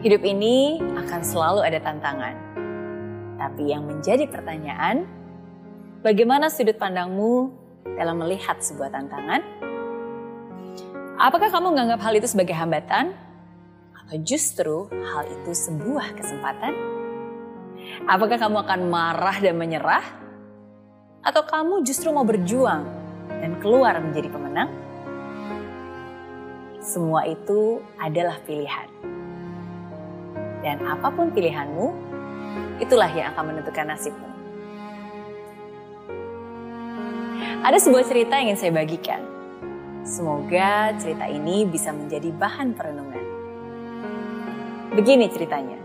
Hidup ini akan selalu ada tantangan. Tapi yang menjadi pertanyaan, bagaimana sudut pandangmu dalam melihat sebuah tantangan? Apakah kamu menganggap hal itu sebagai hambatan? Atau justru hal itu sebuah kesempatan? Apakah kamu akan marah dan menyerah? Atau kamu justru mau berjuang dan keluar menjadi pemenang? Semua itu adalah pilihan. Dan apa pun pilihanmu, itulah yang akan menentukan nasibmu. Ada sebuah cerita yang ingin saya bagikan. Semoga cerita ini bisa menjadi bahan perenungan. Begini ceritanya.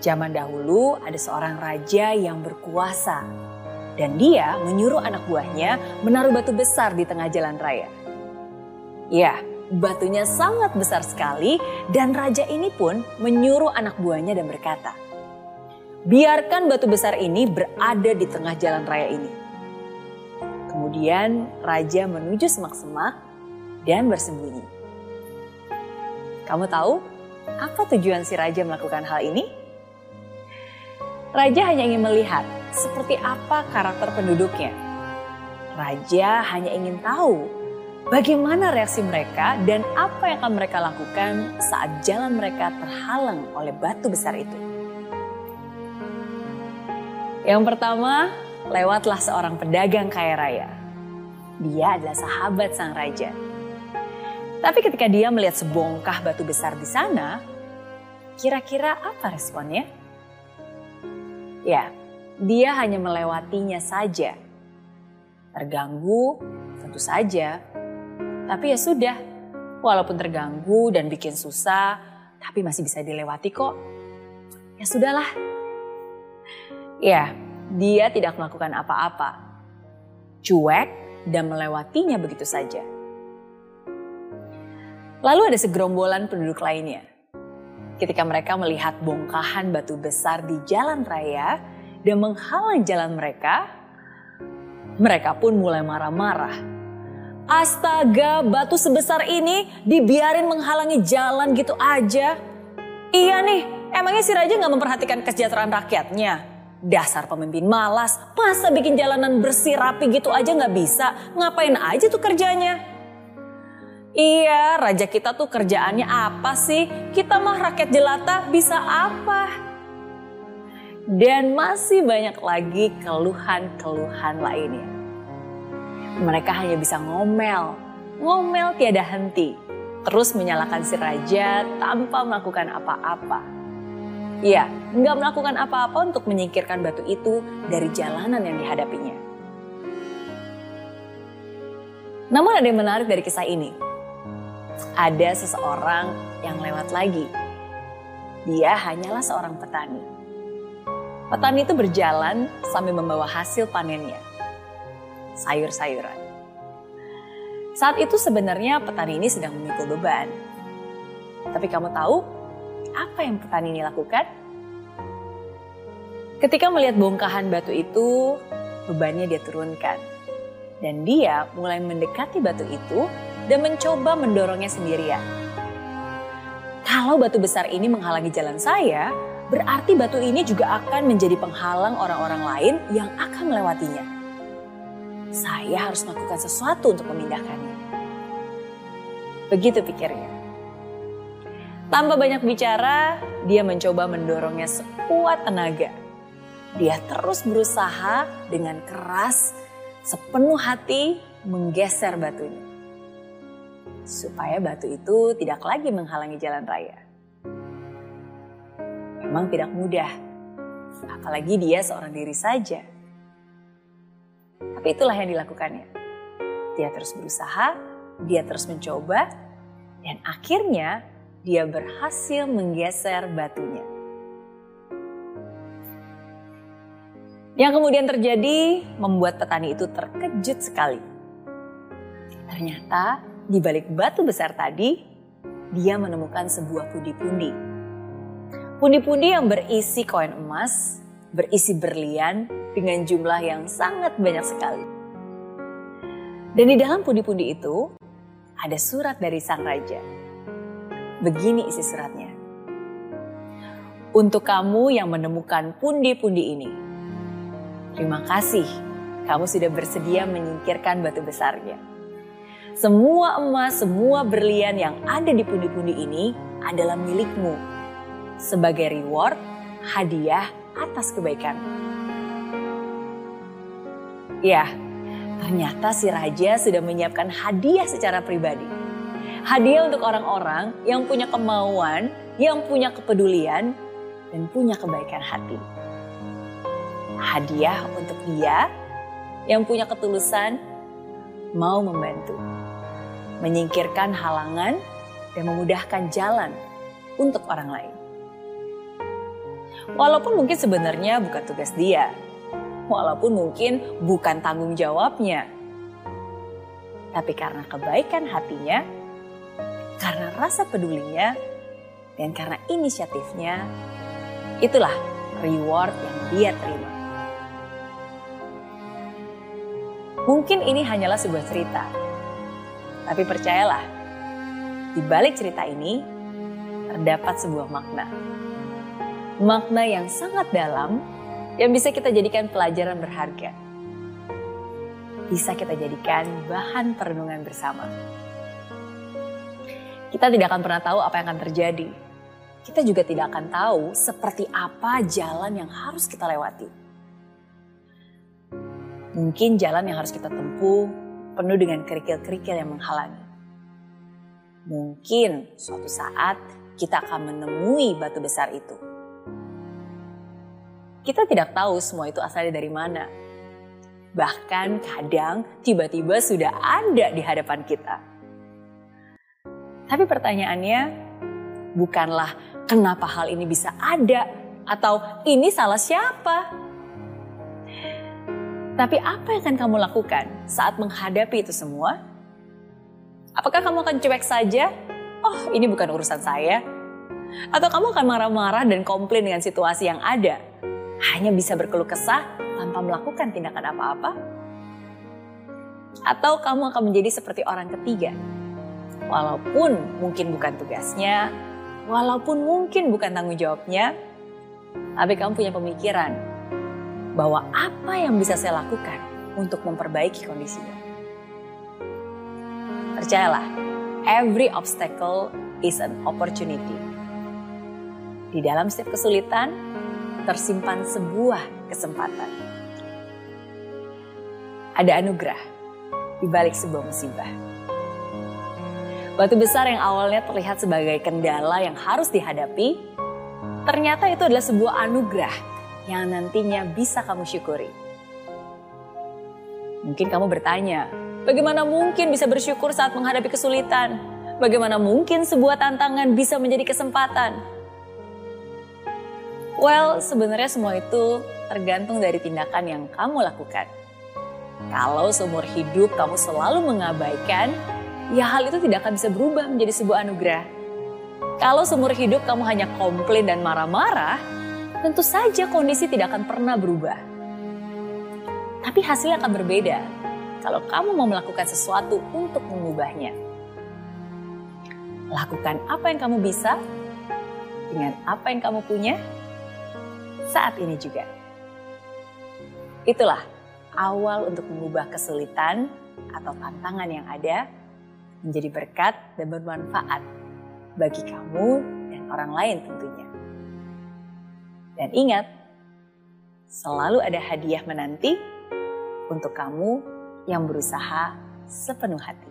Zaman dahulu ada seorang raja yang berkuasa dan dia menyuruh anak buahnya menaruh batu besar di tengah jalan raya. Ya, Batunya sangat besar sekali dan raja ini pun menyuruh anak buahnya dan berkata, Biarkan batu besar ini berada di tengah jalan raya ini. Kemudian raja menuju semak-semak dan bersembunyi. Kamu tahu apa tujuan si raja melakukan hal ini? Raja hanya ingin melihat seperti apa karakter penduduknya. Raja hanya ingin tahu Bagaimana reaksi mereka dan apa yang akan mereka lakukan saat jalan mereka terhalang oleh batu besar itu? Yang pertama, lewatlah seorang pedagang kaya raya. Dia adalah sahabat sang raja. Tapi ketika dia melihat sebongkah batu besar di sana, kira-kira apa responnya? Ya, dia hanya melewatinya saja. Terganggu, tentu saja, tapi ya sudah, walaupun terganggu dan bikin susah, tapi masih bisa dilewati kok. Ya sudahlah. Ya, dia tidak melakukan apa-apa. Cuek dan melewatinya begitu saja. Lalu ada segerombolan penduduk lainnya. Ketika mereka melihat bongkahan batu besar di jalan raya dan menghalang jalan mereka, mereka pun mulai marah-marah Astaga, batu sebesar ini dibiarin menghalangi jalan gitu aja. Iya nih, emangnya si raja nggak memperhatikan kesejahteraan rakyatnya? Dasar pemimpin malas, masa bikin jalanan bersih rapi gitu aja nggak bisa? Ngapain aja tuh kerjanya? Iya, raja kita tuh kerjaannya apa sih? Kita mah rakyat jelata bisa apa? Dan masih banyak lagi keluhan-keluhan lainnya. Mereka hanya bisa ngomel, ngomel tiada henti, terus menyalahkan si raja tanpa melakukan apa-apa. Iya, nggak melakukan apa-apa untuk menyingkirkan batu itu dari jalanan yang dihadapinya. Namun ada yang menarik dari kisah ini. Ada seseorang yang lewat lagi. Dia hanyalah seorang petani. Petani itu berjalan sambil membawa hasil panennya sayur-sayuran. Saat itu sebenarnya petani ini sedang memikul beban. Tapi kamu tahu apa yang petani ini lakukan? Ketika melihat bongkahan batu itu, bebannya dia turunkan. Dan dia mulai mendekati batu itu dan mencoba mendorongnya sendirian. Kalau batu besar ini menghalangi jalan saya, berarti batu ini juga akan menjadi penghalang orang-orang lain yang akan melewatinya saya harus melakukan sesuatu untuk memindahkannya. Begitu pikirnya. Tanpa banyak bicara, dia mencoba mendorongnya sekuat tenaga. Dia terus berusaha dengan keras, sepenuh hati menggeser batunya. Supaya batu itu tidak lagi menghalangi jalan raya. Memang tidak mudah, apalagi dia seorang diri saja tapi itulah yang dilakukannya. Dia terus berusaha, dia terus mencoba, dan akhirnya dia berhasil menggeser batunya. Yang kemudian terjadi membuat petani itu terkejut sekali. Ternyata di balik batu besar tadi, dia menemukan sebuah pundi-pundi. Pundi-pundi yang berisi koin emas, berisi berlian, dengan jumlah yang sangat banyak sekali. Dan di dalam pundi-pundi itu ada surat dari sang raja. Begini isi suratnya. Untuk kamu yang menemukan pundi-pundi ini, terima kasih kamu sudah bersedia menyingkirkan batu besarnya. Semua emas, semua berlian yang ada di pundi-pundi ini adalah milikmu sebagai reward, hadiah atas kebaikan. Ya, ternyata si raja sudah menyiapkan hadiah secara pribadi. Hadiah untuk orang-orang yang punya kemauan, yang punya kepedulian, dan punya kebaikan hati. Hadiah untuk dia yang punya ketulusan mau membantu menyingkirkan halangan, dan memudahkan jalan untuk orang lain. Walaupun mungkin sebenarnya bukan tugas dia, walaupun mungkin bukan tanggung jawabnya, tapi karena kebaikan hatinya, karena rasa pedulinya, dan karena inisiatifnya, itulah reward yang dia terima. Mungkin ini hanyalah sebuah cerita, tapi percayalah, di balik cerita ini terdapat sebuah makna. Makna yang sangat dalam yang bisa kita jadikan pelajaran berharga. Bisa kita jadikan bahan perenungan bersama. Kita tidak akan pernah tahu apa yang akan terjadi. Kita juga tidak akan tahu seperti apa jalan yang harus kita lewati. Mungkin jalan yang harus kita tempuh penuh dengan kerikil-kerikil yang menghalangi. Mungkin suatu saat kita akan menemui batu besar itu. Kita tidak tahu semua itu asalnya dari mana. Bahkan kadang tiba-tiba sudah ada di hadapan kita. Tapi pertanyaannya bukanlah kenapa hal ini bisa ada atau ini salah siapa. Tapi apa yang akan kamu lakukan saat menghadapi itu semua? Apakah kamu akan cuek saja? Oh, ini bukan urusan saya. Atau kamu akan marah-marah dan komplain dengan situasi yang ada? Hanya bisa berkeluh kesah tanpa melakukan tindakan apa-apa? Atau kamu akan menjadi seperti orang ketiga? Walaupun mungkin bukan tugasnya, walaupun mungkin bukan tanggung jawabnya, tapi kamu punya pemikiran bahwa apa yang bisa saya lakukan untuk memperbaiki kondisinya. Percayalah, every obstacle is an opportunity. Di dalam setiap kesulitan, tersimpan sebuah kesempatan. Ada anugerah di balik sebuah musibah. Batu besar yang awalnya terlihat sebagai kendala yang harus dihadapi, ternyata itu adalah sebuah anugerah yang nantinya bisa kamu syukuri. Mungkin kamu bertanya, bagaimana mungkin bisa bersyukur saat menghadapi kesulitan? Bagaimana mungkin sebuah tantangan bisa menjadi kesempatan? Well, sebenarnya semua itu tergantung dari tindakan yang kamu lakukan. Kalau seumur hidup kamu selalu mengabaikan, ya hal itu tidak akan bisa berubah menjadi sebuah anugerah. Kalau seumur hidup kamu hanya komplain dan marah-marah, tentu saja kondisi tidak akan pernah berubah. Tapi hasilnya akan berbeda kalau kamu mau melakukan sesuatu untuk mengubahnya. Lakukan apa yang kamu bisa dengan apa yang kamu punya saat ini juga. Itulah awal untuk mengubah kesulitan atau tantangan yang ada menjadi berkat dan bermanfaat bagi kamu dan orang lain tentunya. Dan ingat, selalu ada hadiah menanti untuk kamu yang berusaha sepenuh hati.